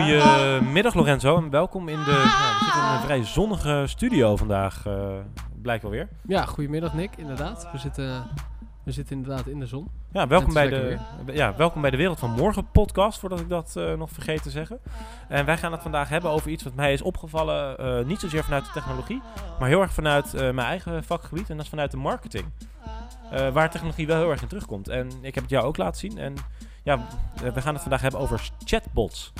Goedemiddag Lorenzo en welkom in de, nou, we zitten in een vrij zonnige studio vandaag, uh, blijkt wel weer. Ja, goedemiddag Nick, inderdaad. We zitten, we zitten inderdaad in de zon. Ja, welkom, bij de, ja, welkom bij de Wereld van Morgen podcast, voordat ik dat uh, nog vergeet te zeggen. En wij gaan het vandaag hebben over iets wat mij is opgevallen, uh, niet zozeer vanuit de technologie, maar heel erg vanuit mijn eigen vakgebied en dat is vanuit de marketing. Waar technologie wel heel erg in terugkomt. En ik heb het jou ook laten zien en ja, we gaan het vandaag hebben over chatbots.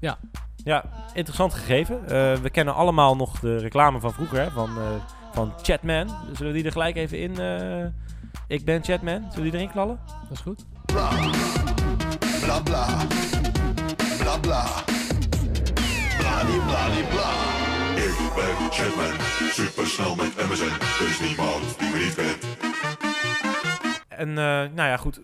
Ja. Ja, interessant gegeven. Uh, we kennen allemaal nog de reclame van vroeger, hè, van, uh, van Chatman. Zullen we die er gelijk even in? Uh, ik ben Chatman. Zullen we die erin knallen? Dat is goed. Bla bla bla. Bla. Ik ben Chatman. Supersnel met MSN. Er is niemand die me niet kent. En nou ja, goed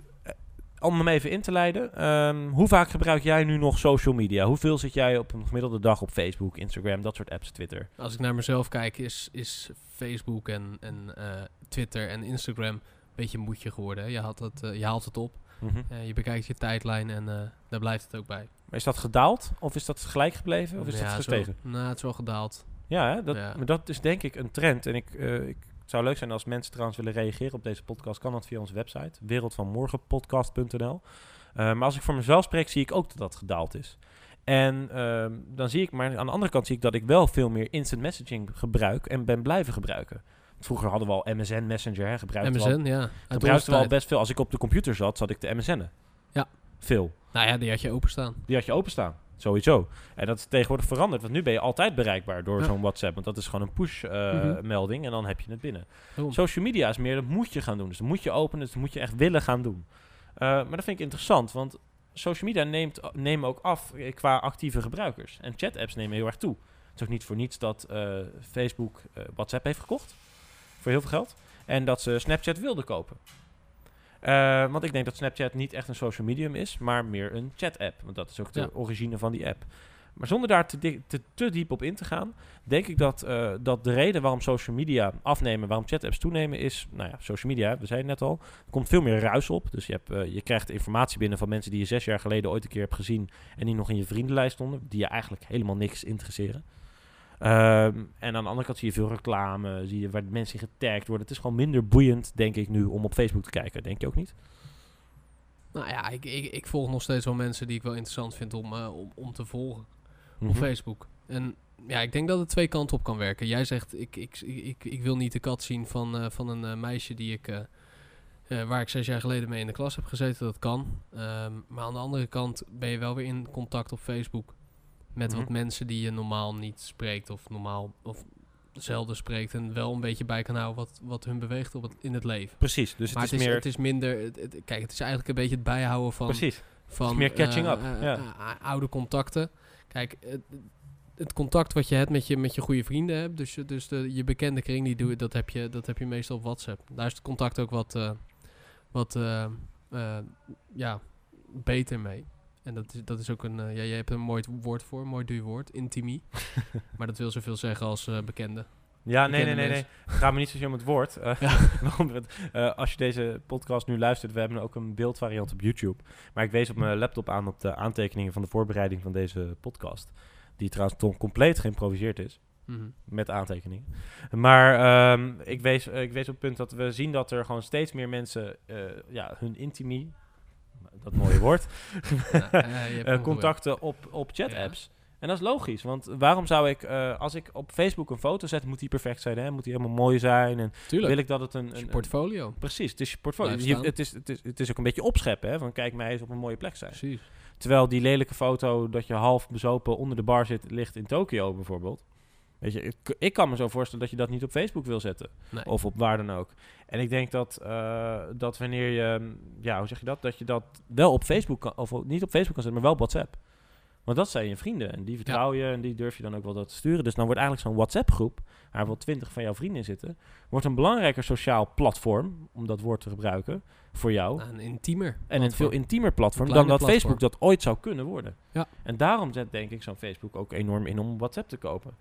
om hem even in te leiden. Um, hoe vaak gebruik jij nu nog social media? Hoeveel zit jij op een gemiddelde dag op Facebook, Instagram, dat soort apps, Twitter? Als ik naar mezelf kijk, is, is Facebook en, en uh, Twitter en Instagram een beetje een moedje geworden. Je haalt het, je haalt het op, mm -hmm. uh, je bekijkt je tijdlijn en daar blijft het ook bij. Maar is dat gedaald? Of is dat gelijk gebleven? Of is ja, dat gestegen? Nou, het is wel gedaald. Ja, hè? Dat, ja. maar dat is denk ik een trend. En ik, ik het zou leuk zijn als mensen trouwens willen reageren op deze podcast. Kan dat via onze website, wereldvanmorgenpodcast.nl. Uh, maar als ik voor mezelf spreek, zie ik ook dat dat gedaald is. En uh, dan zie ik, maar aan de andere kant zie ik dat ik wel veel meer instant messaging gebruik en ben blijven gebruiken. Vroeger hadden we al MSN Messenger, hè, gebruikten MSN, al, ja. gebruikten we al best veel. Als ik op de computer zat, zat ik te MSN'en. Ja. Veel. Nou ja, die had je openstaan. Die had je openstaan. Sowieso. En dat is tegenwoordig veranderd. Want nu ben je altijd bereikbaar door ja. zo'n WhatsApp. Want dat is gewoon een push-melding. Uh, mm -hmm. En dan heb je het binnen. Social media is meer, dat moet je gaan doen. Dus dat moet je openen. Dus dat moet je echt willen gaan doen. Uh, maar dat vind ik interessant. Want social media neemt, nemen ook af qua actieve gebruikers. En chat-apps nemen heel erg toe. Het is ook niet voor niets dat uh, Facebook WhatsApp heeft gekocht. Voor heel veel geld. En dat ze Snapchat wilden kopen. Uh, want ik denk dat Snapchat niet echt een social medium is, maar meer een chat-app. Want dat is ook de ja. origine van die app. Maar zonder daar te, te, te, diep op in te gaan, denk ik dat, uh, dat de reden waarom social media afnemen, waarom chat-apps toenemen, is, nou ja, social media, we zeiden het net al, er komt veel meer ruis op. Dus je, hebt, uh, je krijgt informatie binnen van mensen die je zes jaar geleden ooit een keer hebt gezien en die nog in je vriendenlijst stonden, die je eigenlijk helemaal niks interesseren. Um, en aan de andere kant zie je veel reclame, zie je waar mensen getagd worden. Het is gewoon minder boeiend, denk ik, nu om op Facebook te kijken. Denk je ook niet? Nou ja, ik, ik, ik volg nog steeds wel mensen die ik wel interessant vind om, uh, om, om te volgen mm -hmm. op Facebook. En ja, ik denk dat het twee kanten op kan werken. Jij zegt, ik, ik, ik, ik wil niet de kat zien van, uh, van een uh, meisje die ik, waar ik zes jaar geleden mee in de klas heb gezeten. Dat kan. Um, maar aan de andere kant ben je wel weer in contact op Facebook. Met mm -hmm. wat mensen die je normaal niet spreekt of normaal of zelden spreekt en wel een beetje bij kan houden wat, wat hun beweegt op het, in het leven. Precies, dus maar het, is, meer... het is minder, het, het, kijk, het is eigenlijk een beetje het bijhouden van... Precies, van, meer catching uh, up. Uh, ja. oude contacten. Kijk, het, het, contact wat je hebt met je, met je goede vrienden hebt, dus, dus de, je bekende kring, die doe, dat, heb je, dat heb je meestal op WhatsApp. Daar is het contact ook wat, uh, wat ja, beter mee. En dat is, dat is ook een, uh, ja, jij hebt een mooi woord voor, een mooi duur woord, intimie. maar dat wil zoveel zeggen als uh, bekende. Ja, nee, nee, nee, nee. Ga me niet zozeer om het woord. Uh, ja. als je deze podcast nu luistert, we hebben ook een beeldvariant op YouTube. Maar ik wees op mijn laptop aan op de aantekeningen van de voorbereiding van deze podcast. Die trouwens toch compleet geïmproviseerd is. Mm -hmm. Met aantekeningen. Maar um, ik, wees, ik wees op het punt dat we zien dat er gewoon steeds meer mensen ja, hun intimie, dat mooie woord, ja, uh, contacten op, op chat-apps. Ja. En dat is logisch, want waarom zou ik, uh, als ik op Facebook een foto zet, moet die perfect zijn, hè? moet die helemaal mooi zijn en Tuurlijk. wil ik dat het een... een een portfolio. Een, precies, het is je portfolio. Je, het, is, het, is, het is ook een beetje opscheppen, hè? van kijk mij eens op een mooie plek zijn. Precies. Terwijl die lelijke foto dat je half bezopen onder de bar zit, ligt in Tokio bijvoorbeeld. Weet je, ik, ik, kan me zo voorstellen dat je dat niet op Facebook wil zetten. Nee. Of op waar dan ook. En ik denk dat, uh, dat wanneer je, ja, hoe zeg je dat? Dat je dat wel op Facebook kan, of niet op Facebook kan zetten, maar wel op WhatsApp. Want dat zijn je vrienden en die vertrouw je en die durf je dan ook wel dat te sturen. Dus dan wordt eigenlijk zo'n WhatsApp-groep, waar wel twintig van jouw vrienden in zitten, wordt een belangrijker sociaal platform, om dat woord te gebruiken, voor jou. Een intiemer. En een veel intiemer platform dan dat platform. Facebook dat ooit zou kunnen worden. Ja. En daarom zet denk ik zo'n Facebook ook enorm in om WhatsApp te kopen.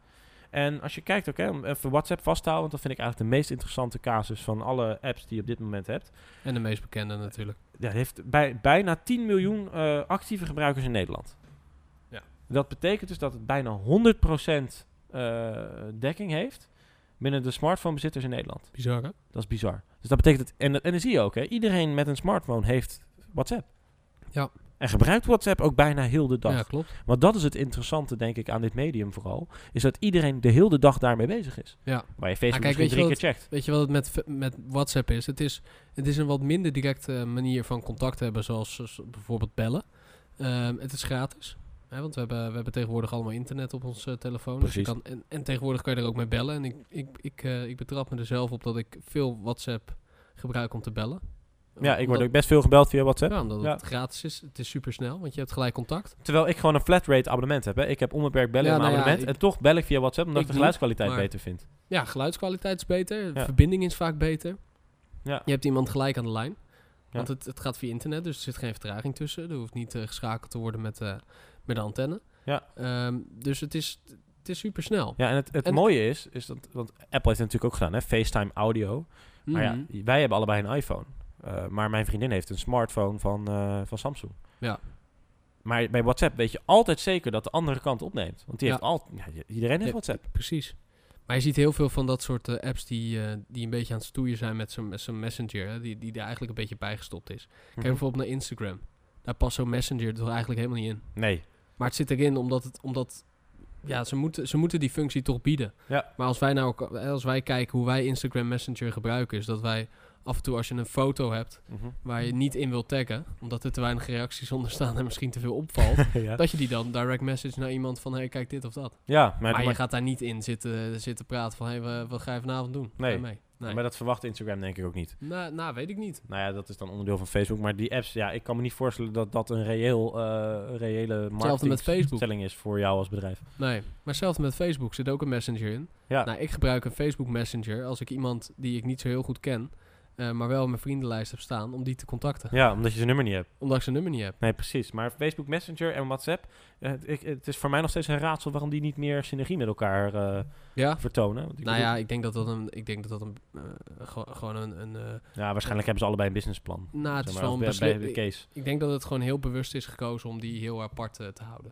En als je kijkt ook, hè, om even WhatsApp vast te houden, want dat vind ik eigenlijk de meest interessante casus van alle apps die je op dit moment hebt. En de meest bekende natuurlijk. Ja, heeft bij, bijna 10 miljoen eh, actieve gebruikers in Nederland. Ja. Dat betekent dus dat het bijna 100% eh, dekking heeft binnen de smartphonebezitters in Nederland. Bizar, hè? Dat is bizar. Dus dat betekent, het, en, en dan zie je ook, hè, iedereen met een smartphone heeft WhatsApp. Ja. En gebruikt WhatsApp ook bijna heel de dag. Ja, klopt. Want dat is het interessante, denk ik, aan dit medium vooral. Is dat iedereen de hele dag daarmee bezig is. Ja. Waar je Facebook kijk, misschien weet je drie wat keer checkt. Weet je wat het met, met WhatsApp is? Het, is? het is een wat minder directe manier van contact hebben, zoals, zoals bijvoorbeeld bellen. Ehm, het is gratis. Hè, want we hebben, we hebben tegenwoordig allemaal internet op onze telefoon. Dus je Precies. kan, en, en tegenwoordig kan je er ook mee bellen. En ik, ik, ik, eh, ik betrap me er zelf op dat ik veel WhatsApp gebruik om te bellen. Ja, ik word ook best veel gebeld via WhatsApp. Ja, omdat Ja. het gratis is. Het is super snel, want je hebt gelijk contact. Terwijl ik gewoon een flatrate abonnement heb. Hè. Ik heb onbeperkt bellen Ja, in mijn nou abonnement. en toch bel ik via WhatsApp omdat Ik de geluidskwaliteit beter vind. Ja, geluidskwaliteit is beter. Verbinding is vaak beter. Ja. Je hebt iemand gelijk aan de lijn. Want het, het gaat via internet, dus er zit geen vertraging tussen. Er hoeft niet eh, geschakeld te worden met, eh, met de antenne. Ja. Ehm, dus het is, het is super snel. Ja, en het, het En- mooie is, is dat, want Apple heeft het natuurlijk ook gedaan, hè, FaceTime audio. Maar Mhm. ja, wij hebben allebei een iPhone. Eh, maar mijn vriendin heeft een smartphone van, eh, van Samsung. Ja. Maar bij WhatsApp weet je altijd zeker dat de andere kant opneemt. Want die Ja. heeft al, ja, iedereen heeft. WhatsApp. Precies. Maar je ziet heel veel van dat soort eh, apps die, die een beetje aan het stoeien zijn met zo'n messenger. Hè, die, die er eigenlijk een beetje bijgestopt is. Kijk Mhm. bijvoorbeeld naar Instagram. Daar past zo'n messenger er eigenlijk helemaal niet in. Nee. Maar het zit erin omdat het... Omdat, ja, ze moeten, ze moeten die functie toch bieden. Ja. Maar als wij nou als wij kijken hoe wij Instagram Messenger gebruiken, is dat wij af en toe als je een foto hebt Mhm. waar je niet in wilt taggen, omdat er te weinig reacties onder staan en misschien te veel opvalt, ja. dat je die dan direct message naar iemand van hey kijk dit of dat. ja, maar, Maar, maar, je gaat daar niet in zitten, zitten praten van hey wa- wat ga je vanavond doen? Nee. mee? Nee. maar dat verwacht Instagram denk ik ook niet. Nou, nou, weet ik niet. Nou ja, dat is dan onderdeel van Facebook. Maar die apps, ja, ik kan me niet voorstellen dat dat een reëel, eh reële marketingstelling is voor jou als bedrijf. Nee, maar hetzelfde met Facebook zit ook een messenger in. Ja, Nou, ik gebruik een Facebook Messenger als ik iemand die ik niet zo heel goed ken, eh, maar wel mijn vriendenlijst heb staan, om die te contacten. ja, omdat je zijn nummer niet hebt. Omdat ik zijn nummer niet heb. Nee, precies. Maar Facebook Messenger en WhatsApp, eh, ik, het is voor mij nog steeds een raadsel waarom die niet meer synergie met elkaar eh, Ja? vertonen. Want ik Nou ja, ik denk dat dat een, ik denk dat dat een, gewo- gewoon een, een ja, waarschijnlijk hebben ze allebei een businessplan. nou, het is wel een bij, bij case. Ik denk dat het gewoon heel bewust is gekozen om die heel apart te houden.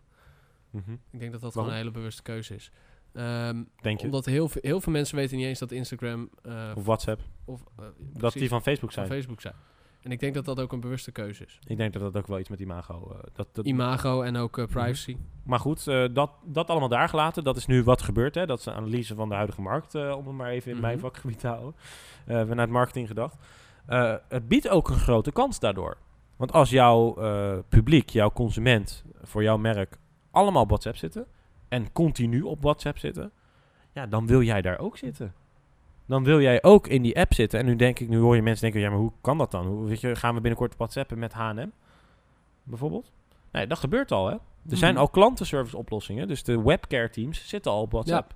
Mhm. Ik denk dat dat Waarom? gewoon een hele bewuste keuze is. Ehm, Denk je? omdat heel, veel- heel veel mensen weten niet eens dat Instagram eh, Of WhatsApp. of, eh, Dat die van Facebook van zijn. Facebook zijn. En ik denk dat dat ook een bewuste keuze is. Ik denk dat dat ook wel iets met imago... eh dat, dat, Imago en ook Mhm. privacy. Maar goed, dat, dat allemaal daar gelaten. Dat is nu wat gebeurt. Hè? Dat is een analyse van de huidige markt, om het maar even in mijn Mhm. vakgebied te houden. Eh vanuit marketing gedacht. Het biedt ook een grote kans daardoor. Want als jouw publiek, jouw consument voor jouw merk allemaal op WhatsApp zitten en continu op WhatsApp zitten, ja, dan wil jij daar ook zitten. Dan wil jij ook in die app zitten. En nu denk ik, nu hoor je mensen denken, ja, maar hoe kan dat dan? Hoe, weet je, gaan we binnenkort WhatsAppen met H&M? Bijvoorbeeld? Nee, dat gebeurt al, hè? Er zijn Mhm. al klantenservice oplossingen. Dus de webcare teams zitten al op WhatsApp.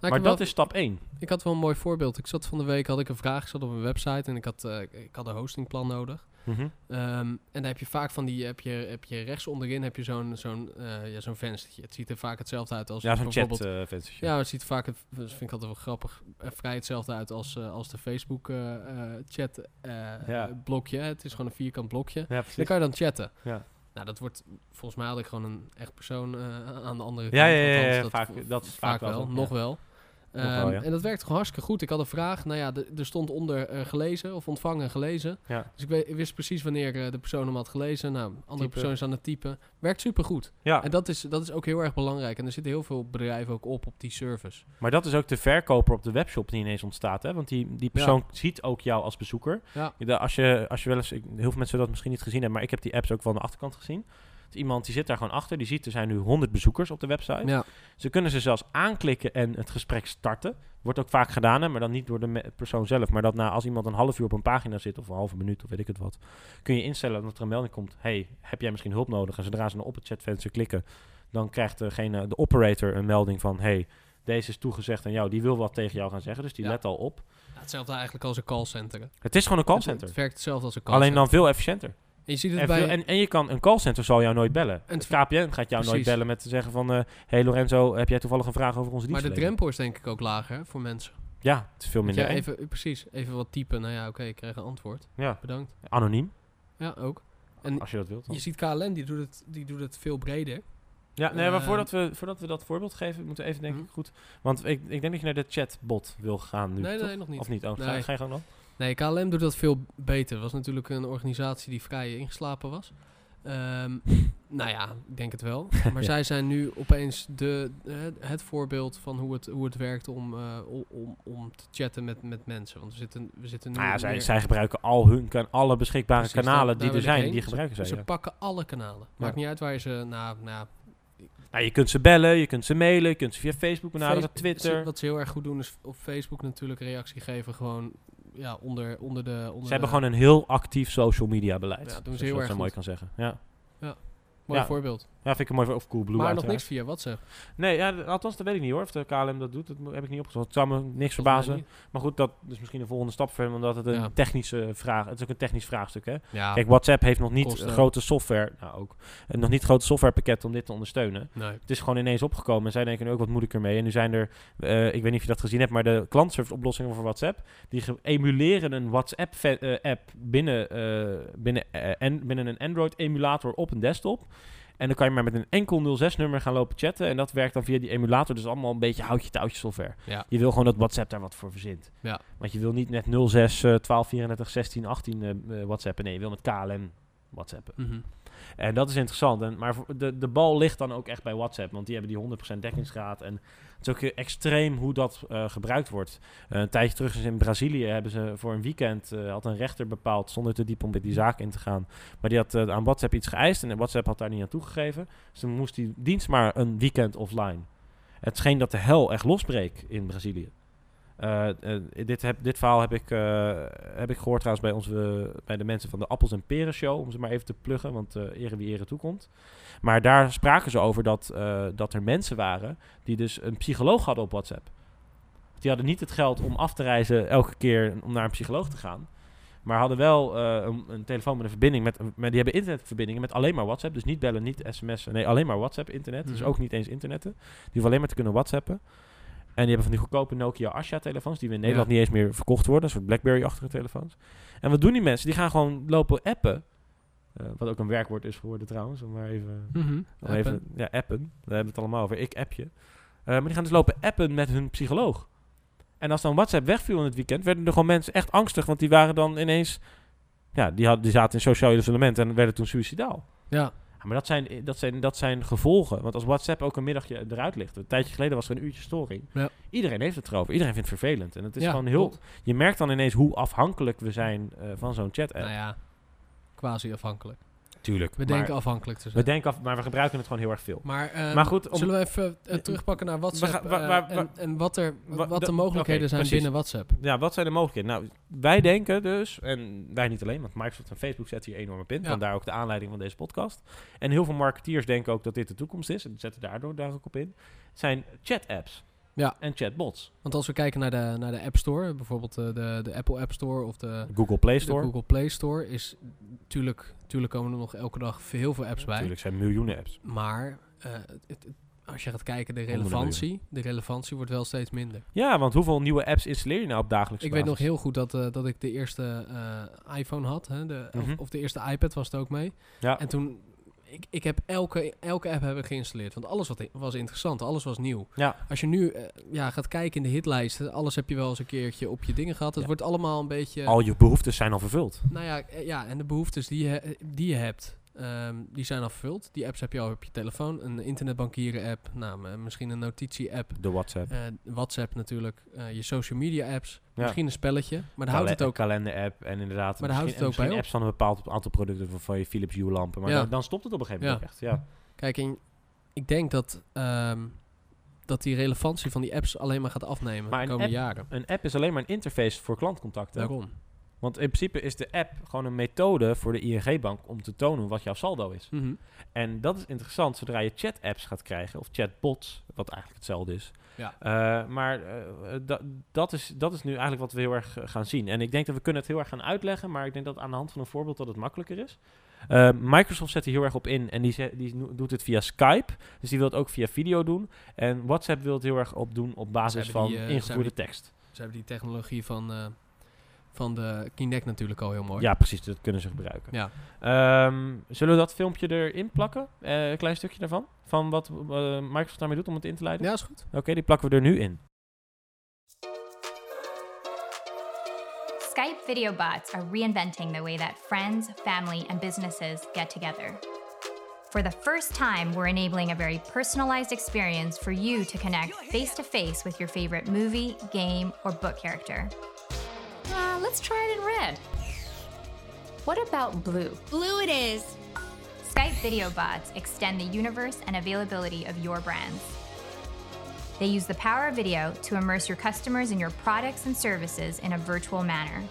Nou, maar dat wel- is stap 1. Ik had wel een mooi voorbeeld. Ik zat van de week, had ik een vraag, ik zat op een website en ik had, eh, ik had een hostingplan nodig. Mhm. Ehm, en daar heb je vaak van die, heb je, heb je rechts onderin heb je zo'n zo'n eh, ja, zo'n venstertje. Het ziet er vaak hetzelfde uit als Ja, zo'n bijvoorbeeld... chat uh, venstertje. Ja, het ziet vaak, het, vind ik altijd wel grappig, eh, vrij hetzelfde uit als, eh, als de Facebook eh, eh, chat eh, Ja. blokje. Het is gewoon een vierkant blokje. Ja, Dan kan je dan chatten. Ja. Nou, dat wordt, volgens mij had ik gewoon een echt persoon eh, aan de andere kant. ja, ja, ja, dat, vaak- dat is vaak wel nog wel. Wel, Ehm, ja. En dat werkt gewoon hartstikke goed. Ik had een vraag, nou ja, er stond onder eh, gelezen of ontvangen gelezen. Ja. Dus ik, weet, ik wist precies wanneer eh, de persoon hem had gelezen. Nou, andere persoon is aan het typen. Werkt super goed. Ja, En dat is, dat is ook heel erg belangrijk. En er zitten heel veel bedrijven ook op op die service. maar dat is ook de verkoper op de webshop die ineens ontstaat. Hè? Want die, die persoon ziet ook jou als bezoeker. Ja. De- Als, je, als je wel eens, ik- heel veel mensen dat misschien niet gezien hebben, maar ik heb die apps ook wel aan de achterkant gezien. Iemand die zit daar gewoon achter, die ziet er zijn nu 100 bezoekers op de website. Ja, Ze kunnen ze zelfs aanklikken en het gesprek starten. Wordt ook vaak gedaan, hè, maar dan niet door de persoon zelf. Maar dat na, als iemand een half uur op een pagina zit, of een halve minuut, of weet ik het wat, kun je instellen dat er een melding komt. hey, heb jij misschien hulp nodig? En zodra ze dan op het chatvenster klikken, dan krijgt degene, de operator een melding van, hey, deze is toegezegd aan jou, die wil wat tegen jou gaan zeggen. Dus die Ja. let al op. hetzelfde eigenlijk als een callcenter. Het is gewoon een Het, callcenter. het werkt hetzelfde als een Alleen callcenter. dan veel efficiënter. En je ziet het En, bij... veel- en, en je kan, een callcenter zal jou nooit bellen. En Het KPN gaat jou nooit bellen met te zeggen van... eh hey Lorenzo, heb jij toevallig een vraag over onze maar de drempel is denk ik ook lager hè, voor mensen. Ja, het is veel minder ja, even, precies, even wat typen. Nou ja, oké, ik krijg een antwoord. Ja, Bedankt. anoniem, Ja, ook. En als je dat wilt. dan. je ziet KLM, die doet het, die doet het veel breder. Ja, nee, maar Eh, voordat we, voordat we dat voorbeeld geven, moeten we even denk Mhm. ik goed... Want ik, ik denk dat je naar de chatbot wil gaan nu, nee, toch? nee, nog niet. Of niet? Oh, ga, ga je gewoon dan? Nee, KLM doet dat veel beter. Het was natuurlijk een organisatie die vrij ingeslapen was. Ehm, nou ja, ik denk het wel. Maar Ja. zij zijn nu opeens de, het voorbeeld van hoe het, hoe het werkt om, eh, o- om, om te chatten met, met mensen. Want we zitten, we zitten nu... Nou ja, zij, zij gebruiken al hun kan, alle beschikbare Precies, kanalen die er zijn, heen. die gebruiken zij. Ze pakken alle kanalen. Maakt niet uit waar je ze... Nou, nou, Nou, je kunt ze bellen, je kunt ze mailen, je kunt ze via Facebook benaderen, Face- Twitter. Wat ze heel erg goed doen is op Facebook natuurlijk reactie geven. Gewoon ja, onder, onder de... Onder Ze hebben de- gewoon een heel actief social media beleid. Ja, doen ze heel erg mooi kan zeggen. Ja. Mooi ja. voorbeeld. ja, vind ik een mooi voor- of Coolblue maar nog niks via WhatsApp. Nee, ja, althans dat weet ik niet hoor. Of de KLM dat doet, dat heb ik niet opgezocht. Het zou me niks verbazen. niet. Maar goed, dat is misschien een volgende stap voor hem, omdat het een Ja. technische vraag Het is ook een technisch vraagstuk, hè? Ja, Kijk, WhatsApp heeft nog niet Kosten. grote software, nou ook, eh, nog niet grote softwarepakket om dit te ondersteunen. nee. Het is gewoon ineens opgekomen en zij denken nu ook wat moeilijker mee. En nu zijn er, eh, ik weet niet of je dat gezien hebt, maar de klantservice oplossingen voor WhatsApp, die emuleren een WhatsApp-app binnen, eh, binnen, eh, en, binnen een Android-emulator op een desktop. En dan kan je maar met een enkel 06-nummer gaan lopen chatten. En dat werkt dan via die emulator. Dus allemaal een beetje houtje-touwtje software. Ja. Je wil gewoon dat WhatsApp daar wat voor verzint. Ja. Want je wil niet net 06, eh 12, 34, 16, 18 eh, eh, WhatsAppen. Nee, je wil met KLM WhatsAppen. Mhm. En dat is interessant. En, maar de, de bal ligt dan ook echt bij WhatsApp. Want die hebben die 100% dekkingsgraad. En het is ook extreem hoe dat eh, gebruikt wordt. Eh, een tijdje terug is in Brazilië hebben ze voor een weekend... eh, had een rechter bepaald, zonder te diep om met die zaak in te gaan... maar die had aan WhatsApp iets geëist... en WhatsApp had daar niet aan toegegeven. Dus dan moest die dienst maar een weekend offline. Het scheen dat de hel echt losbreekt in Brazilië. Eh, eh, dit, heb, dit verhaal heb ik, eh, heb ik gehoord trouwens bij, onze, bij de mensen van de Appels en Peren Show. Om ze maar even te pluggen, want ere wie ere toekomt. Maar daar spraken ze over dat, dat er mensen waren die dus een psycholoog hadden op WhatsApp. Die hadden niet het geld om af te reizen elke keer om naar een psycholoog te gaan. Maar hadden wel een, een telefoon met een verbinding. Met, met, die hebben internetverbindingen met alleen maar WhatsApp. Dus niet bellen, niet sms'en. Nee, alleen maar WhatsApp-internet. Dus Mhm. ook niet eens internetten. Die hoeven alleen maar te kunnen WhatsAppen. En die hebben van die goedkope Nokia Asha-telefoons. Die we in Nederland Ja. niet eens meer verkocht worden. Een soort Blackberry-achtige telefoons. En wat doen die mensen? Die gaan gewoon lopen appen. Eh, wat ook een werkwoord is geworden trouwens. Om maar even Mhm. om Appen. even, ja, appen. Daar hebben we het allemaal over. Ik appje. Eh, maar die gaan dus lopen appen met hun psycholoog. En als dan WhatsApp wegviel in het weekend, werden er gewoon mensen echt angstig. Want die waren dan ineens... Ja, die, hadden, die zaten in sociaal isolement en werden toen suicidaal. Ja, Ja, maar dat zijn, dat, zijn, dat zijn gevolgen. Want als WhatsApp ook een middagje eruit ligt... Een tijdje geleden was er een uurtje storing. Ja. Iedereen heeft het erover. Iedereen vindt het vervelend. En het is Ja, gewoon heel... klopt. Je merkt dan ineens hoe afhankelijk we zijn eh, van zo'n chat-app. nou ja, quasi afhankelijk. Tuurlijk. We maar denken afhankelijk te we zijn. denken af, maar we gebruiken het gewoon heel erg veel. Maar, ehm, Maar goed, om- zullen we even eh, terugpakken naar WhatsApp gaan- waar- eh, waar- en, wat, er, wa- wat de- de mogelijkheden zijn precies. binnen WhatsApp? Ja, wat zijn de mogelijkheden? Nou, wij denken dus, en wij niet alleen, want Microsoft en Facebook zetten hier enorme pin. Ja. Vandaar ook de aanleiding van deze podcast. En heel veel marketeers denken ook dat dit de toekomst is. En zetten daardoor daar ook op in. zijn chat-apps. Ja. En chatbots. Want als we kijken naar de, naar de App Store, bijvoorbeeld eh, de, de Apple App Store of de, Google Play de Store. Google Play Store, is natuurlijk, natuurlijk komen er nog elke dag heel veel apps bij. Natuurlijk zijn miljoenen apps. Maar eh, het- het- als je gaat kijken, de relevantie, de relevantie wordt wel steeds minder. Ja, want hoeveel nieuwe apps installeer je nou op dagelijkse Ik weet nog heel goed dat, eh, dat ik de eerste eh, iPhone had, hè, de, Mhm. of, of de eerste iPad was het ook mee. Ja. En toen, ik, ik heb elke, elke app hebben geïnstalleerd, want alles wat was interessant, alles was nieuw. Ja. Als je nu eh, ja, gaat kijken in de hitlijsten, alles heb je wel eens een keertje op je dingen gehad. Het Ja. wordt allemaal een beetje... Al je behoeftes zijn al vervuld. Nou ja, eh, ja, en de behoeftes die je, die je hebt, ehm, die zijn al vervuld. Die apps heb je al op je telefoon. Een internetbankieren app, nou, m- misschien een notitie app. De WhatsApp. eh, WhatsApp natuurlijk, eh, je social media apps, Ja. misschien een spelletje. Maar daar houdt het ook kalender-app en inderdaad. Maar daar houdt misschien- het ook bij op. apps van een bepaald aantal producten van, je Philips Hue lampen. Maar Ja. dan, dan stopt het op een gegeven moment Ja. echt. Ja. Kijk, en ik denk dat, ehm, dat die relevantie van die apps alleen maar gaat afnemen Maar de een komende app- jaren. Een app is alleen maar een interface voor klantcontact. hè? Daarom. Want in principe is de app gewoon een methode voor de ING-bank om te tonen wat jouw saldo is. Mhm. En dat is interessant zodra je chat-apps gaat krijgen, of chatbots, wat eigenlijk hetzelfde is. Ja. Eh, maar eh, da- dat, is, dat is nu eigenlijk wat we heel erg eh, gaan zien. En ik denk dat we kunnen het heel erg gaan uitleggen, maar ik denk dat aan de hand van een voorbeeld dat het makkelijker is. Eh, Microsoft zet er heel erg op in en die, die doet het via Skype. Dus die wil het ook via video doen. En WhatsApp wil het heel erg op doen op basis van eh, ingevoerde tekst. Ze hebben die technologie van, eh, van de Kinect natuurlijk al heel mooi. Ja, precies. Dat kunnen ze gebruiken. Ja. Ehm, zullen we dat filmpje erin plakken? Eh, een klein stukje daarvan? Van wat eh, Microsoft daarmee doet om het in te leiden? Ja, is goed. Oké, die plakken we er nu in. Skype video bots are reinventing the way that friends, family, and businesses get together. For the first time, we're enabling a very personalized experience for you to connect face to face with your favorite movie, game, or book character. Let's try it in red. What about blue? Blue it is. Skype video bots extend the universe and availability of your brands. They use the power of video to immerse your customers in your products and services in a virtual manner.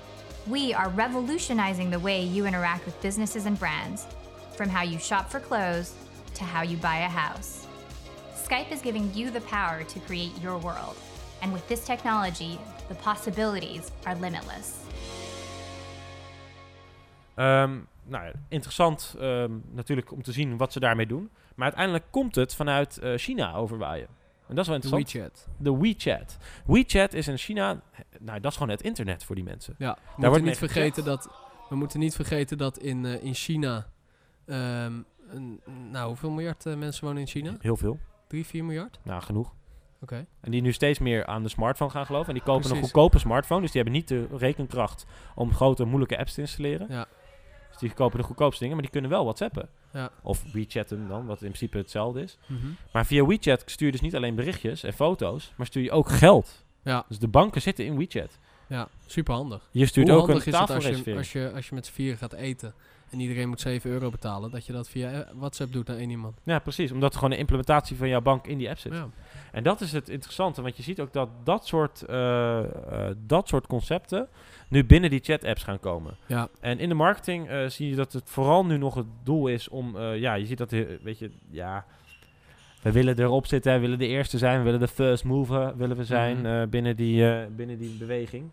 We are revolutionizing the way you interact with businesses and brands, from how you shop for clothes to how you buy a house. Skype is giving you the power to create your world. And with this technology, the possibilities are limitless. Ehm, nou, ja, interessant ehm, natuurlijk om te zien wat ze daarmee doen. Maar uiteindelijk komt het vanuit eh, China overwaaien. En dat is wel De interessant. WeChat. De WeChat. WeChat is in China, nou, dat is gewoon het internet voor die mensen. Ja, we wordt moeten, niet vergeten dat, we moeten niet vergeten dat in, eh, in China... ehm, een, nou, hoeveel miljard eh, mensen wonen in China? Heel veel. 3, 4 miljard? Nou, genoeg. En die nu steeds meer aan de smartphone gaan geloven. En die kopen een goedkope smartphone. Dus die hebben niet de rekenkracht om grote, moeilijke apps te installeren. Ja. Dus die kopen de goedkoopste dingen, maar die kunnen wel WhatsAppen. Ja. Of WeChatten dan, wat in principe hetzelfde is. Mhm. Maar via WeChat stuur je dus niet alleen berichtjes en foto's, maar stuur je ook geld. Ja, Dus de banken zitten in WeChat. ja, super handig. Je stuurt Hoe ook een handig is het als je, als, je, als je met z'n vier gaat eten en iedereen moet 7 euro betalen, dat je dat via eh, WhatsApp doet naar één iemand? Ja, precies. Omdat er gewoon een implementatie van jouw bank in die app zit. Ja. En dat is het interessante, want je ziet ook dat dat soort, eh, eh, dat soort concepten nu binnen die chat-apps gaan komen. Ja. En in de marketing zie je dat het vooral nu nog het doel is om, ja, je ziet dat, weet je, ja, we willen erop zitten, we willen de eerste zijn, we willen de first mover willen we zijn Mhm. binnen, die, binnen die beweging.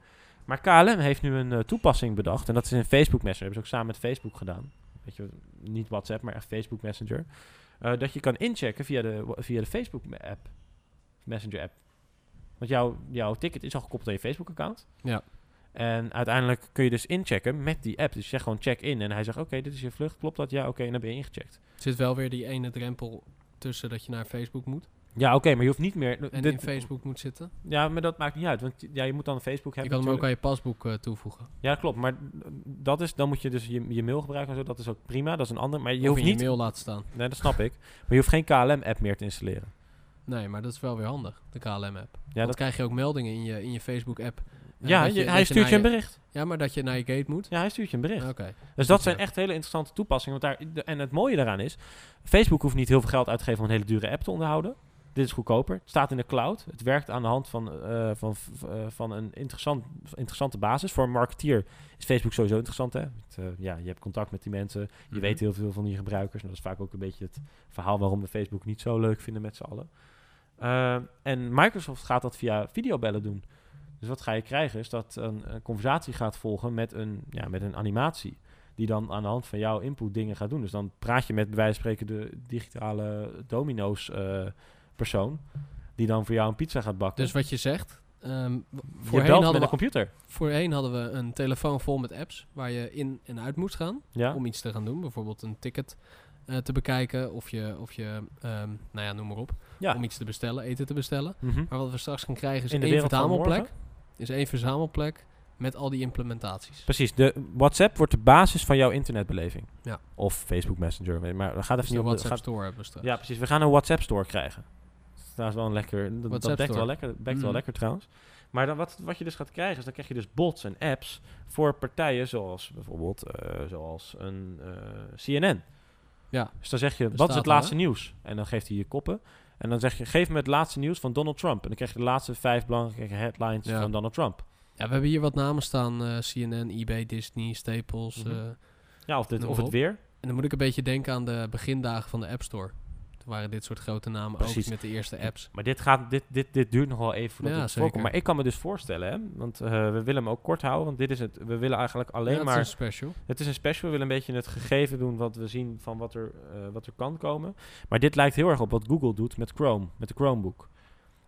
Maar KLM heeft nu een eh, toepassing bedacht en dat is in Facebook Messenger, hebben ze ook samen met Facebook gedaan. Weet je, niet WhatsApp, maar echt Facebook Messenger. Eh, dat je kan inchecken via de, via de Facebook app, Messenger app. Want jouw, jouw ticket is al gekoppeld aan je Facebook account. Ja. En uiteindelijk kun je dus inchecken met die app. Dus je zegt gewoon check in en hij zegt oké, dit is je vlucht, klopt dat? Ja, oké, en dan ben je ingecheckt. Zit wel weer die ene drempel tussen dat je naar Facebook moet Ja, oké, maar je hoeft niet meer... en dit- in Facebook moet zitten. Ja, maar dat maakt niet uit, want ja, je moet dan Facebook Je hebben. kan hem ook aan je pasboek eh, toevoegen. Ja, klopt, maar dat is, dan moet je dus je, je mail gebruiken en zo, dat is ook prima, dat is een ander. Maar je of hoeft in je niet... mail laten staan. Nee, dat snap ik. Maar je hoeft geen KLM-app meer te installeren. Nee, maar dat is wel weer handig, de KLM-app. Ja, Dan dat, krijg je ook meldingen in je, in je Facebook-app. eh, ja je- hij stuurt je een bericht. Ja, maar dat je naar je gate moet. Ja, hij stuurt je een bericht. Oké. Dus dat zijn echt hele interessante toepassingen. Want daar, en het mooie daaraan is, Facebook hoeft niet heel veel geld uit te geven om een hele dure app te onderhouden. Dit is goedkoper. Het staat in de cloud. Het werkt aan de hand van, eh, van, eh, van een interessant, interessante basis. Voor een marketeer is Facebook sowieso interessant. Hè? Het, eh, ja, je hebt contact met die mensen. Je Mhm. weet heel veel van die gebruikers. En dat is vaak ook een beetje het verhaal waarom we Facebook niet zo leuk vinden met z'n allen. En Microsoft gaat dat via videobellen doen. Dus wat ga je krijgen is dat een, een conversatie gaat volgen met een, ja, met een animatie. Die dan aan de hand van jouw input dingen gaat doen. Dus dan praat je met bij wijze van spreken de digitale domino's persoon. Die dan voor jou een pizza gaat bakken. Dus wat je zegt... je voorheen, hadden we, computer. voorheen hadden we een telefoon vol met apps waar je in en uit moest gaan Ja? om iets te gaan doen. Bijvoorbeeld een ticket eh, te bekijken of je, of je ehm, nou ja, noem maar op. ja. Om iets te bestellen, eten te bestellen. Mhm. Maar wat we straks gaan krijgen is In één verzamelplek. Is één verzamelplek met al die implementaties. Precies. De WhatsApp wordt de basis van jouw internetbeleving. Ja. Of Facebook Messenger. Maar we gaan Dus even de niet op de- WhatsApp gaat- Store hebben we straks. Ja, precies. We gaan een WhatsApp store krijgen. Dat is wel een lekker. Dat, dat wel lekker. Bekt wel Mm. lekker trouwens. Maar dan wat, wat je dus gaat krijgen, is dan krijg je dus bots en apps voor partijen zoals bijvoorbeeld eh, zoals een eh, CNN. Ja. Dus dan zeg je, wat is het laatste nieuws? En dan geeft hij je koppen. En dan zeg je, geef me het laatste nieuws van Donald Trump. En dan krijg je de laatste vijf belangrijke headlines Ja. van Donald Trump. Ja, we hebben hier wat namen staan. eh, CNN, eBay, Disney, Staples. Mhm. Ja, of, dit, of het weer. en dan moet ik een beetje denken aan de begindagen van de App Store. Waren dit soort grote namen Precies. ook met de eerste apps. Maar dit, gaat, dit, dit, dit duurt nog wel even voordat Ja, het voorkomt. Maar ik kan me dus voorstellen, hè, want eh, we willen hem ook kort houden. Want dit is het, we willen eigenlijk alleen Ja, het is maar... een special. Het is een special. We willen een beetje het gegeven doen wat we zien van wat er, eh, wat er kan komen. Maar dit lijkt heel erg op wat Google doet met Chrome, met de Chromebook.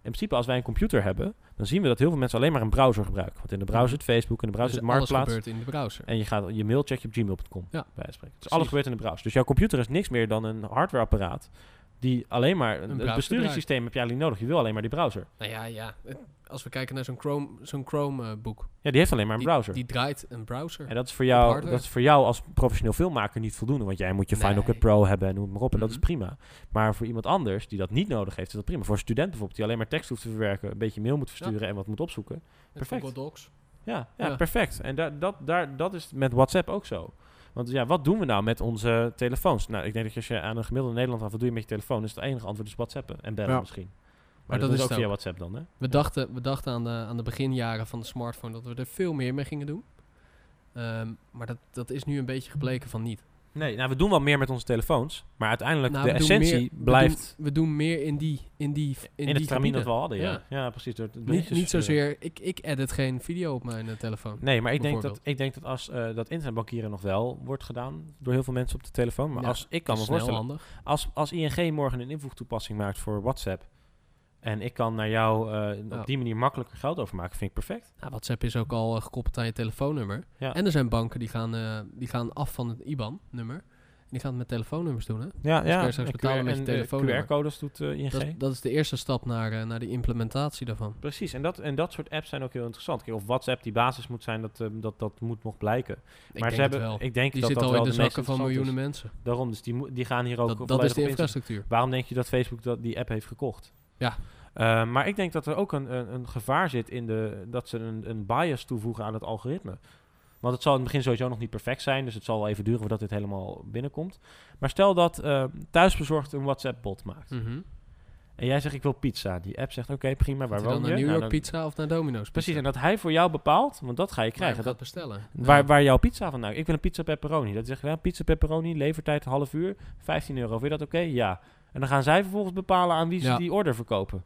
In principe, als wij een computer hebben, dan zien we dat heel veel mensen alleen maar een browser gebruiken. Want in de browser zit Facebook, in de browser Dus zit alles Marktplaats. gebeurt in de browser. En je gaat je mail check je op gmail.com. Ja. Bij wijze van spreken. Dus Precies. alles gebeurt in de browser. Dus jouw computer is niks meer dan een hardwareapparaat. Die alleen maar. Een het besturingssysteem heb je eigenlijk niet nodig. Je wil alleen maar die browser. Nou ja, ja. Als we kijken naar zo'n Chrome, zo'n Chrome eh, boek. Ja, die heeft alleen maar een die, browser. Die draait een browser. en dat is, voor jou, dat is voor jou als professioneel filmmaker niet voldoende. Want jij moet je Final. Cut Pro hebben en noem het maar op. En dat is Mhm. prima. Maar voor iemand anders die dat niet nodig heeft, is dat prima. Voor een student bijvoorbeeld die alleen maar tekst hoeft te verwerken, een beetje mail moet versturen en wat moet opzoeken. Perfect. Google Docs. Ja, ja, Ja. perfect. En da dat, daar, dat is met WhatsApp ook zo. Want ja, wat doen we nou met onze telefoons? Nou, ik denk dat als je aan een gemiddelde Nederland af, wat doe je met je telefoon? Is het enige antwoord is WhatsAppen en bellen Ja. misschien. Maar, dat dat, is ook via. WhatsApp dan, hè? We, dachten, we dachten aan de, aan de beginjaren van de smartphone dat we er veel meer mee gingen doen. Ehm, maar dat, dat is nu een beetje gebleken van niet. Nee, nou, we doen wel meer met onze telefoons. Maar uiteindelijk, Nou, de essentie meer- we blijft doen- We doen, meer in die in die in, in, het die stramien dat we hadden, ja. Ja. Ja, precies. Door Niet, niet zozeer... Ik, ik edit geen video op mijn eh, telefoon. Nee, maar ik denk, dat, ik denk dat als eh, dat internetbankieren nog wel wordt gedaan door heel veel mensen op de telefoon. Maar Ja, als ik kan me voorstellen, handig. als, als ING morgen een invoegtoepassing maakt voor WhatsApp. En ik kan naar jou eh, Ja. op die manier makkelijker geld overmaken, vind ik perfect. Nou, WhatsApp is ook al eh, gekoppeld aan je telefoonnummer. Ja. En er zijn banken die gaan, eh, die gaan af van het IBAN-nummer. En die gaan het met telefoonnummers doen, hè? Ja, je ja. straks en betalen QR met je telefoonnummer. QR-codes doet ING. Dat, is- dat is de eerste stap naar, naar de implementatie daarvan. Precies, en dat, en dat soort apps zijn ook heel interessant. Kijk, of WhatsApp die basis moet zijn, dat, eh, dat, dat moet nog blijken. Ik maar denk ze hebben, wel. ik denk Die dat zit dat al wel in de zakken van miljoenen is. mensen. Daarom, dus die, die gaan hier ook Dat, dat is de op infrastructuur. Waarom denk je dat Facebook dat, die app heeft gekocht? Ja. Eh, maar ik denk dat er ook een, een, een gevaar zit in de, dat ze een, een bias toevoegen aan het algoritme. Want het zal in het begin sowieso nog niet perfect zijn, dus het zal wel even duren voordat dit helemaal binnenkomt. Maar stel dat eh, thuisbezorgd een WhatsApp-bot maakt. Mhm. En jij zegt ik wil pizza. Die app zegt oké prima, waar woon dan je? naar New Nou, York Pizza of naar Domino's Precies, en dat hij voor jou bepaalt, want dat ga je krijgen. Dat, bestellen. waar, Ja. waar jouw pizza vandaan? Ik wil een pizza pepperoni. Dat zegt ja, pizza pepperoni, levertijd half uur, 15 euro. Vind je dat oké? Ja. En dan gaan zij vervolgens bepalen aan wie ze Ja. die order verkopen.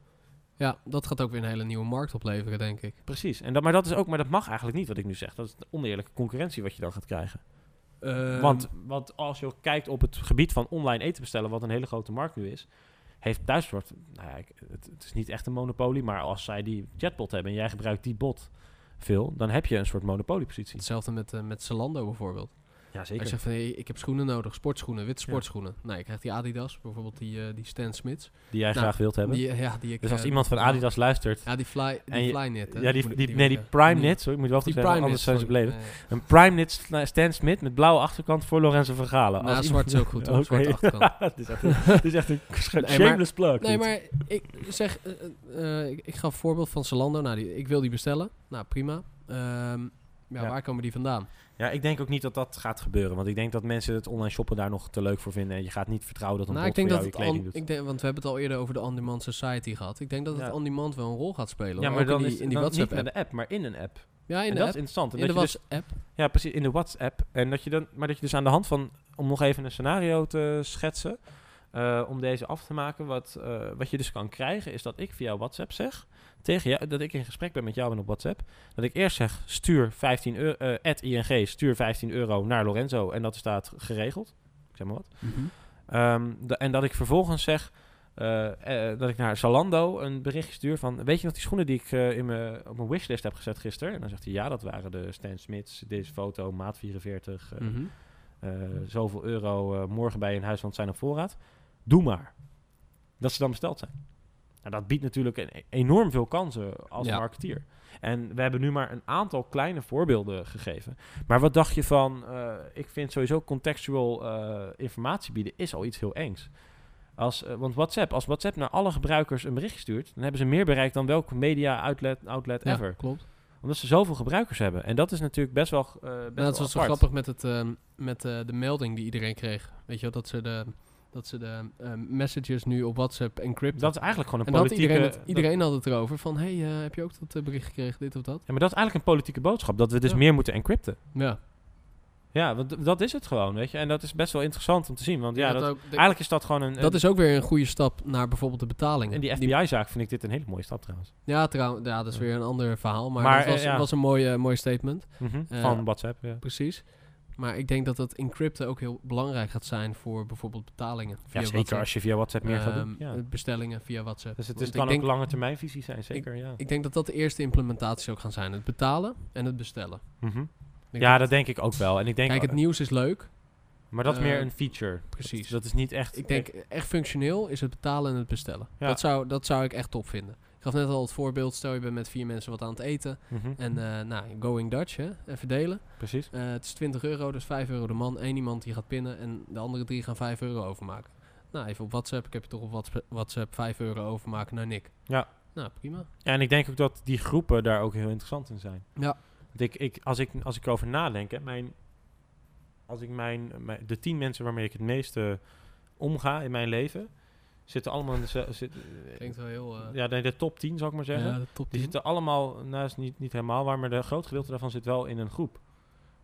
Ja, dat gaat ook weer een hele nieuwe markt opleveren, denk ik. Precies. En dat, maar dat is ook, maar dat mag eigenlijk niet wat ik nu zeg. Dat is de oneerlijke concurrentie wat je dan gaat krijgen. Ehm, want, want als je kijkt op het gebied van online eten bestellen, wat een hele grote markt nu is, heeft thuisbezorgd, nou ja, het is niet echt een monopolie, maar als zij die chatbot hebben en jij gebruikt die bot veel, dan heb je een soort monopoliepositie. Hetzelfde met, eh, met Zalando bijvoorbeeld. Ja, zegt van, hey, ik heb schoenen nodig, sportschoenen, witte sportschoenen. Nou, je krijgt die Adidas, bijvoorbeeld die, eh, die Stan Smiths. Die jij Nou, graag wilt hebben. Die, eh, ja, die ik, dus als eh, iemand van nou, Adidas luistert, Ja, die fly, die hè? ja, die, die, nee, die ik, Prime Knit, sorry, ik moet wel goed zeggen, anders zijn ze. Eh, Een Prime Knit Sna- Stan Smith met blauwe achterkant voor Lorenzo Vergalen. Nou, Als zwart is ook goed, hoor, Oké. zwarte achterkant. Het is echt een, het is echt een sch- Nee, maar- shameless plug. Nee, maar ik zeg, ik, ik ga een voorbeeld van Zalando. Nou, die, ik wil die bestellen. Nou, prima. Ja, Ja. waar komen die vandaan? Ja, ik denk ook niet dat dat gaat gebeuren. Want ik denk dat mensen het online shoppen daar nog te leuk voor vinden. En je gaat niet vertrouwen dat een Nou, bot ik denk voor dat je kleding on, doet. ik denk, want we hebben het al eerder over de on-demand society gehad. Ik denk dat het Ja. on-demand wel een rol gaat spelen. ja, maar Ook dan in die, in die WhatsApp app. de app, maar in een app. Ja, in en de dat app. is interessant. En In de dat je dus- WhatsApp. ja, precies, in de WhatsApp. En dat je dan, maar dat je dus aan de hand van, om nog even een scenario te schetsen, eh, om deze af te maken, wat, eh, wat je dus kan krijgen, is dat ik via WhatsApp zeg tegen jou, dat ik in gesprek ben met jou en op WhatsApp, dat ik eerst zeg, stuur 15 euro, eh, at ING, stuur 15 euro naar Lorenzo en dat staat geregeld. Ik zeg maar wat. Mhm. Ehm, en dat ik vervolgens zeg eh, eh, dat ik naar Zalando een berichtje stuur van... Weet je nog die schoenen die ik in mijn, op mijn wishlist heb gezet gisteren? En dan zegt hij, ja, dat waren de Stan Smiths, deze foto, maat 44, eh, Mhm. zoveel euro morgen bij je in huis, want het zijn op voorraad. Doe maar. Dat ze dan besteld zijn. Nou, dat biedt natuurlijk een, enorm veel kansen als Ja. marketeer. En we hebben nu maar een aantal kleine voorbeelden gegeven. Maar wat dacht je van... eh, ik vind sowieso contextual eh, informatie bieden is al iets heel engs. Als, eh, want WhatsApp, als WhatsApp naar alle gebruikers een bericht stuurt... dan hebben ze meer bereikt dan welk media outlet, outlet Ja, ever. klopt. Omdat ze zoveel gebruikers hebben. En dat is natuurlijk best wel, best Nou, wel het was zo grappig met, het, ehm, met de melding die iedereen kreeg. Weet je wel, dat ze de, dat ze de ehm, messages nu op WhatsApp encrypten. Dat is eigenlijk gewoon een en politieke... iedereen, het, dat- iedereen had het erover van, hey, eh, heb je ook dat eh, bericht gekregen, dit of dat? ja, maar dat is eigenlijk een politieke boodschap. Dat we dus Ja. meer moeten encrypten. Ja, Ja, want dat is het gewoon, weet je. En dat is best wel interessant om te zien. Want ja, dat dat, ook- de- eigenlijk is dat gewoon een... dat is ook weer een goede stap naar bijvoorbeeld de betalingen. In die FBI-zaak vind ik dit een hele mooie stap trouwens. ja, trouwens, ja, dat is weer een ander verhaal. Maar, Maar, dat was, eh, was een mooi, eh, mooi statement. Mhm, Van WhatsApp, ja. Precies. Maar ik denk dat dat encrypten ook heel belangrijk gaat zijn voor bijvoorbeeld betalingen. Via Ja, zeker WhatsApp. als je via WhatsApp meer gaat doen. Ehm, Ja. Bestellingen via WhatsApp. Dus het ik kan denk, ook lange termijn visie zijn, zeker, ja. Ik denk dat dat de eerste implementatie ook gaan zijn. Het betalen en het bestellen. Ik denk Ja, dat- dat denk ik ook wel. En ik denk, Kijk, het nieuws is leuk. maar dat is eh, meer een feature. precies. Dat, dat is niet echt... Ik denk echt functioneel is het betalen en het bestellen. Ja. Dat, zou, dat zou ik echt top vinden. Ik gaf net al het voorbeeld. Stel je bent met vier mensen wat aan het eten. Mhm, En eh nou, going Dutch, hè? even delen. Precies. Eh, het is 20 euro, dus 5 euro de man. Eén iemand die gaat pinnen en de andere drie gaan 5 euro overmaken. Nou, even op WhatsApp. Ik heb je toch op Whats- WhatsApp 5 euro overmaken naar Nick. Ja. Nou, prima. Ja, en ik denk ook dat die groepen daar ook heel interessant in zijn. Ja. Want ik, ik, als, ik, als ik erover nadenk, hè, mijn, als ik mijn, mijn, de tien mensen waarmee ik het meeste omga in mijn leven, zitten allemaal in de, zit, Klinkt wel heel... eh, ja, de, de top 10 zou ik maar zeggen. ja, de top Die 10. zitten allemaal, nou is niet, niet helemaal waar, maar de groot gedeelte daarvan zit wel in een groep.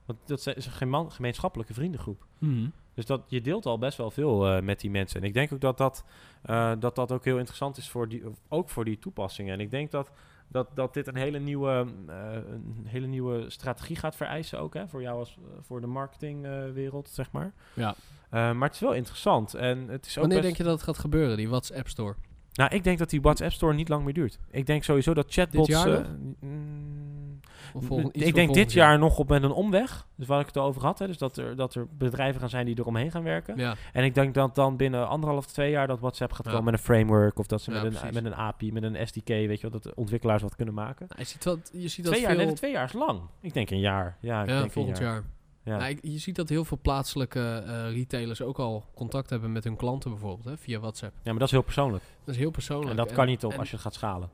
Want dat is een gemeenschappelijke vriendengroep. Mhm. Dus dat, je deelt al best wel veel eh, met die mensen. En ik denk ook dat dat, eh, dat dat ook heel interessant is voor die, ook voor die toepassingen. En ik denk dat, dat, dat dit een hele nieuwe, eh, een hele nieuwe strategie gaat vereisen ook. Hè, voor jou als eh, voor de marketingwereld, zeg maar. Ja. Eh, maar het is wel interessant. En het is ook Wanneer best- denk je dat het gaat gebeuren, die WhatsApp Store? Nou, ik denk dat die WhatsApp Store niet lang meer duurt. Ik denk sowieso dat chatbots... jaar eh, nog? mm, Of volgend- ik denk dit jaar nog op met een omweg. Dus waar ik het over had. Hè, dus dat er, dat er bedrijven gaan zijn die eromheen gaan werken. Ja, En ik denk dat dan binnen anderhalf, twee jaar dat WhatsApp gaat Ja. komen met een framework. Of dat ze Ja, met, een, met een API, met een SDK, weet je wel, dat de ontwikkelaars wat kunnen maken. Nou, je ziet, wel, je ziet dat Twee jaar, veel... nee, twee jaar is lang. Ik denk een jaar. Ja, ik ja, denk volgend een jaar. jaar. Ja. Nou, ik- je ziet dat heel veel plaatselijke eh, retailers ook al contact hebben met hun klanten bijvoorbeeld, hè, via WhatsApp. ja, maar dat is heel persoonlijk. Dat is heel persoonlijk. En dat kan niet op en- als je het gaat schalen.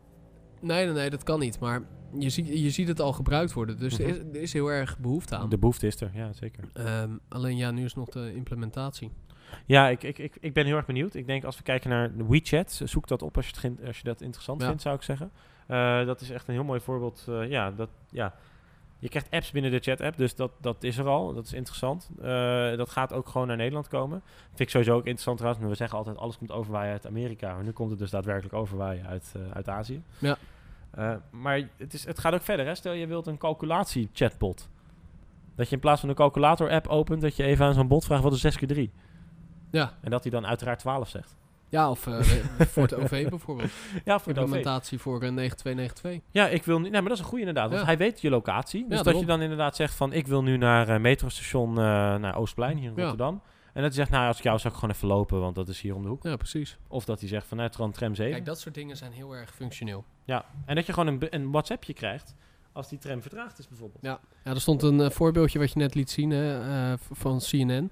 Nee, nee, nee, dat kan niet. Maar je ziet, je ziet het al gebruikt worden. Dus er, Mhm. is, er is heel erg behoefte aan. De behoefte is er, ja, zeker. Ehm, alleen ja, nu is nog de implementatie. Ja, ik, ik, ik, ik ben heel erg benieuwd. Ik denk als we kijken naar WeChat, zoek dat op als je, het, als je dat interessant Ja. vindt, zou ik zeggen. Eh, dat is echt een heel mooi voorbeeld. eh, ja, dat, ja, je krijgt apps binnen de chat-app, dus dat, dat is er al. Dat is interessant. Eh, dat gaat ook gewoon naar Nederland komen. Vind ik sowieso ook interessant trouwens. maar We zeggen altijd alles komt overwaaien uit Amerika. Maar nu komt het dus daadwerkelijk overwaaien uit, eh, uit Azië. Ja. Eh, maar het, is, het gaat ook verder. Hè? Stel je wilt een calculatie-chatbot. Dat je in plaats van een calculator-app opent, dat je even aan zo'n bot vraagt wat is 6 keer 3. Ja, En dat hij dan uiteraard 12 zegt. Ja of eh, voor het OV bijvoorbeeld. Ja, voor de OV. Implementatie voor eh, 9292. Ja, ik wil nu. Nee, maar dat is een goede inderdaad. Want Ja. hij weet je locatie. Dus dat daarom. je dan inderdaad zegt van ik wil nu naar eh, metrostation naar Oostplein hier in. Rotterdam. En dat hij zegt, nou als ik jou zou ik gewoon even lopen, want dat is hier om de hoek. Ja, precies. Of dat hij zegt vanuit tram, tram 7. Kijk, dat soort dingen zijn heel erg functioneel. Ja, en dat je gewoon een, een WhatsAppje krijgt als die tram vertraagd is bijvoorbeeld. Ja, ja er stond een voorbeeldje wat je net liet zien hè, van CNN.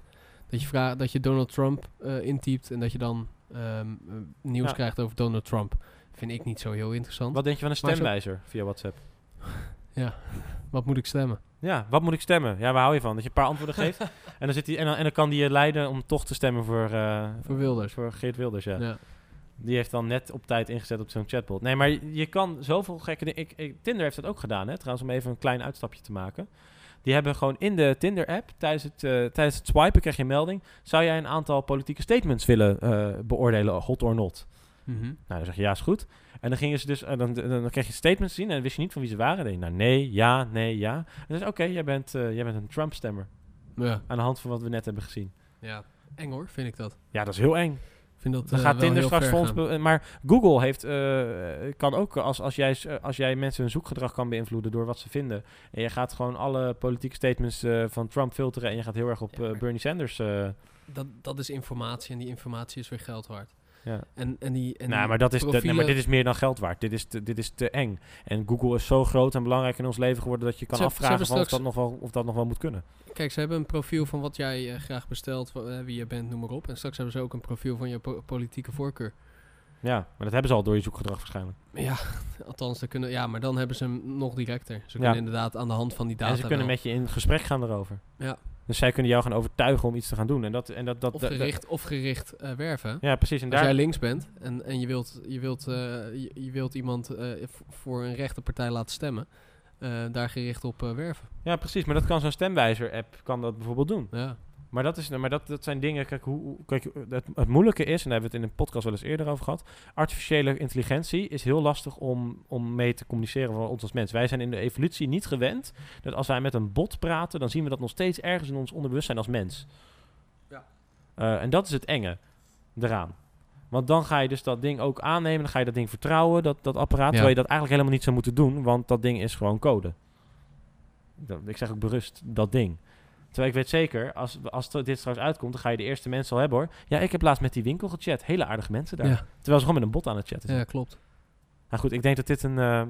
Dat je, vraagt, dat je Donald Trump intypt en dat je dan ehm, eh, nieuws Ja. krijgt over Donald Trump. Vind ik niet zo heel interessant. Wat denk je van een stemwijzer via WhatsApp? Wat moet ik stemmen? Ja, wat moet ik stemmen? Ja, waar hou je van? Dat je een paar antwoorden geeft en, dan zit die, en, dan, en dan kan die je leiden om toch te stemmen voor, eh, Voor Wilders. voor Geert Wilders. Ja. Ja. Die heeft dan net op tijd ingezet op zo'n chatbot. Nee, maar je, je kan zoveel gekke dingen... Ik, ik- Tinder heeft dat ook gedaan, hè? Trouwens, om even een klein uitstapje te maken. Die hebben gewoon in de Tinder-app, tijdens het, eh, tijdens het swipen krijg je een melding... Zou jij een aantal politieke statements willen eh, beoordelen, hot or not? Mhm. Nou, dan zeg je ja, is goed. En dan gingen ze dus, eh, dan, dan, dan kreeg je statements te zien en dan wist je niet van wie ze waren. Dan denk je, nou nee, ja, nee, ja. En dan zeg je, oké, jij, bent, jij bent een Trump-stemmer. ja. Aan de hand van wat we net hebben gezien. ja. Eng hoor, vind ik dat. Ja, dat is heel eng. Vind dat Dan eh, gaat Tinder straks voor ons... gaan. be- Maar Google heeft, eh, kan ook, als, als, jij, eh, als jij mensen hun zoekgedrag kan beïnvloeden door wat ze vinden... en je gaat gewoon alle politieke statements eh, van Trump filteren... en je gaat heel erg op Ja, Bernie Sanders... eh, Dat, dat is informatie en die informatie is weer geld waard. Ja. En, en die, en nou, die maar, dat is nee, maar dit is meer dan geld waard. Dit is, te, dit is te eng. En Google is zo groot en belangrijk in ons leven geworden... dat je kan Ze- afvragen of, dat nog wel, of dat nog wel moet kunnen. Kijk, ze hebben een profiel van wat jij eh, graag bestelt, eh, wie je bent, noem maar op. En straks hebben ze ook een profiel van je po- politieke voorkeur. Ja, maar dat hebben ze al door je zoekgedrag waarschijnlijk. Ja, althans, ze kunnen, ja, maar dan hebben ze hem nog directer. Ze Ja. kunnen inderdaad aan de hand van die data en ze kunnen wel- met je in gesprek gaan erover. Ja. Dus zij kunnen jou gaan overtuigen om iets te gaan doen. En dat, en dat, dat, of dat- gericht, of gericht eh, werven. ja, precies. En Als daar, jij links bent en, en je, wilt, je, wilt, eh, je, je wilt iemand eh, voor een rechterpartij laten stemmen. daar gericht op werven. Ja, precies. Maar dat kan zo'n stemwijzer-app kan dat bijvoorbeeld doen. Ja. Maar dat, is, maar dat, dat zijn dingen. Kijk, hoe, kijk het, het moeilijke is, en daar hebben we het in een podcast wel eens eerder over gehad. Artificiële intelligentie is heel lastig om, om mee te communiceren voor ons als mens. Wij zijn in de evolutie niet gewend dat als wij met een bot praten, dan zien we dat nog steeds ergens in ons onderbewustzijn als mens. Ja. Eh, en dat is het enge eraan. Want dan ga je dus dat ding ook aannemen, dan ga je dat ding vertrouwen, dat, dat apparaat, terwijl je dat eigenlijk helemaal niet zou moeten doen, want dat ding is gewoon code. Dat- Ik zeg ook berust, dat ding. Terwijl ik weet zeker, als, als dit straks uitkomt, dan ga je de eerste mensen al hebben hoor. Ja, ik heb laatst met die winkel gechat. Hele aardige mensen daar. Ja. Terwijl ze gewoon met een bot aan het chatten zijn. ja, klopt. Nou goed, ik denk dat dit een, eh, eh,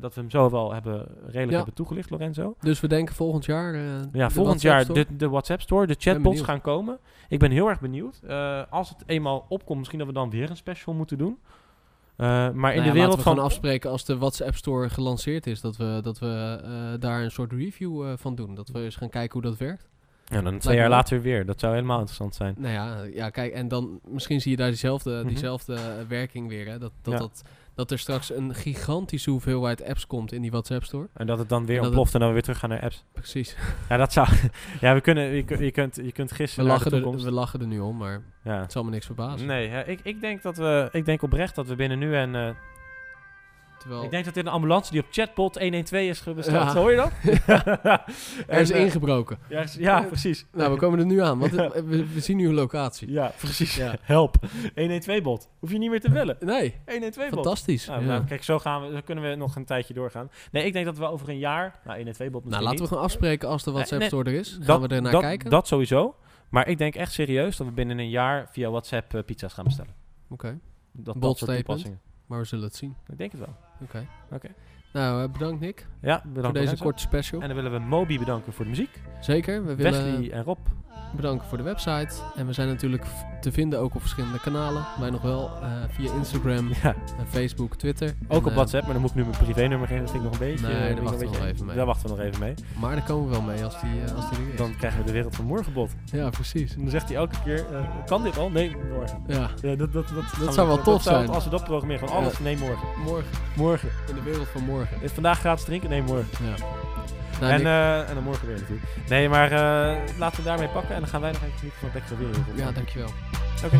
dat we hem zo wel hebben, redelijk Ja. hebben toegelicht, Lorenzo. Dus we denken volgend jaar... eh, Ja, volgend jaar de, de WhatsApp Store, de chatbots gaan komen. Ik ben heel erg benieuwd. Als het eenmaal opkomt, misschien dat we dan weer een special moeten doen. Eh, maar in Nou ja, de wereld laten we van... gewoon afspreken als de WhatsApp Store gelanceerd is, dat we, dat we eh, daar een soort review eh, van doen. Dat we eens gaan kijken hoe dat werkt. Ja, dan twee jaar later weer. Dat zou helemaal interessant zijn. Nou ja, ja kijk, en dan misschien zie je daar diezelfde, Mhm. diezelfde werking weer. Hè? Dat, dat, Ja. dat, dat er straks een gigantische hoeveelheid apps komt in die WhatsApp Store. En dat het dan weer En ontploft en dan we weer terug gaan naar apps. Precies. Ja, dat zou... ja, we kunnen... Je, kun- je, kunt, je kunt We naar de lachen, er, we lachen er nu om, maar Ja. het zal me niks verbazen. Nee, hè, ik, ik denk dat we... Ik denk oprecht dat we binnen nu en... eh, Ik denk dat dit een ambulance die op chatbot 112 is besteld. Ja. Hoor je dat? er is En, eh, ingebroken. Ja, precies. Nou, we komen er nu aan, want we, we zien nu een locatie. Ja, precies. Help. 112-bot. Hoef je niet meer te bellen. Nee, 112-bot. fantastisch. Nou, nou, kijk, zo, gaan we, zo kunnen we nog een tijdje doorgaan. Nee, ik denk dat we over een jaar... Nou, 112-bot misschien Nou, laten we gewoon afspreken als de WhatsApp nee, Store er is. Gaan Dat- we er naar dat, kijken? Dat sowieso. Maar ik denk echt serieus dat we binnen een jaar via WhatsApp eh, pizza's gaan bestellen. Oké, Dat, dat Bold soort toepassingen. Maar we zullen het zien. Ik denk het wel. Oké. Oké. Nou, eh, bedankt Nick Ja, voor bedankt deze Lorenzo. korte special. En dan willen we Moby bedanken voor de muziek. Zeker, we willen Wesley en Rob. Bedanken voor de website. En we zijn natuurlijk te vinden ook op verschillende kanalen. Wij nog wel eh, via Instagram, Ja, en Facebook, Twitter. ook En, op eh, WhatsApp, maar dan moet ik nu mijn privénummer geven. Dat vind ik nog een beetje... Nee, eh, daar wachten we nog even mee. Daar wachten we nog even mee. Maar daar komen we wel mee als die, eh, als die er is. Dan krijgen we de wereld van morgen bot. Ja, precies. En dan zegt hij elke keer, eh, kan dit al? Nee, morgen. Ja, Ja, dat, dat, dat, we- zou wel tof zijn. Als we dat programmeren, van alles, Ja. nee, morgen. morgen. Morgen. In de wereld van morgen. Is vandaag gratis drinken? Nee, morgen. Ja. Nou, en, uh, en dan morgen weer natuurlijk. Nee, maar eh, laten we daarmee pakken. En dan gaan wij nog even van het extra weer. Ja, dankjewel. Oké.